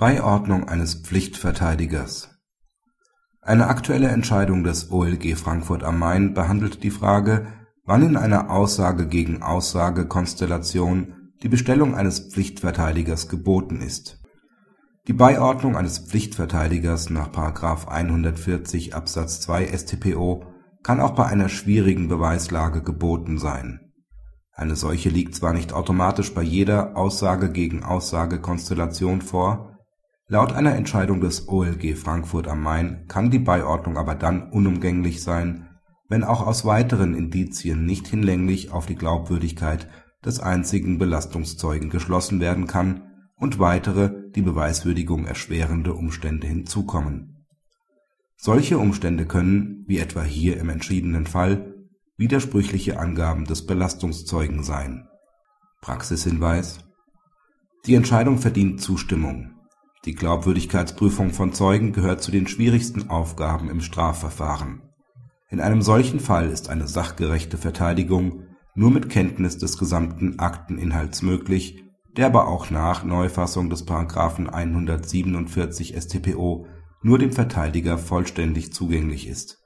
Beiordnung eines Pflichtverteidigers Eine aktuelle Entscheidung des OLG Frankfurt am Main behandelt die Frage, wann in einer Aussage-gegen-Aussage-Konstellation die Bestellung eines Pflichtverteidigers geboten ist. Die Beiordnung eines Pflichtverteidigers nach § 140 Absatz 2 StPO kann auch bei einer schwierigen Beweislage geboten sein. Eine solche liegt zwar nicht automatisch bei jeder Aussage-gegen-Aussage-Konstellation vor Laut einer Entscheidung des OLG Frankfurt am Main kann die Beiordnung aber dann unumgänglich sein, wenn auch aus weiteren Indizien nicht hinlänglich auf die Glaubwürdigkeit des einzigen Belastungszeugen geschlossen werden kann und weitere die Beweiswürdigung erschwerende Umstände hinzukommen. Solche Umstände können, wie etwa hier im entschiedenen Fall, widersprüchliche Angaben des Belastungszeugen sein. Praxishinweis Die Entscheidung verdient Zustimmung die Glaubwürdigkeitsprüfung von Zeugen gehört zu den schwierigsten Aufgaben im Strafverfahren. In einem solchen Fall ist eine sachgerechte Verteidigung nur mit Kenntnis des gesamten Akteninhalts möglich, der aber auch nach Neufassung des § 147 StPO nur dem Verteidiger vollständig zugänglich ist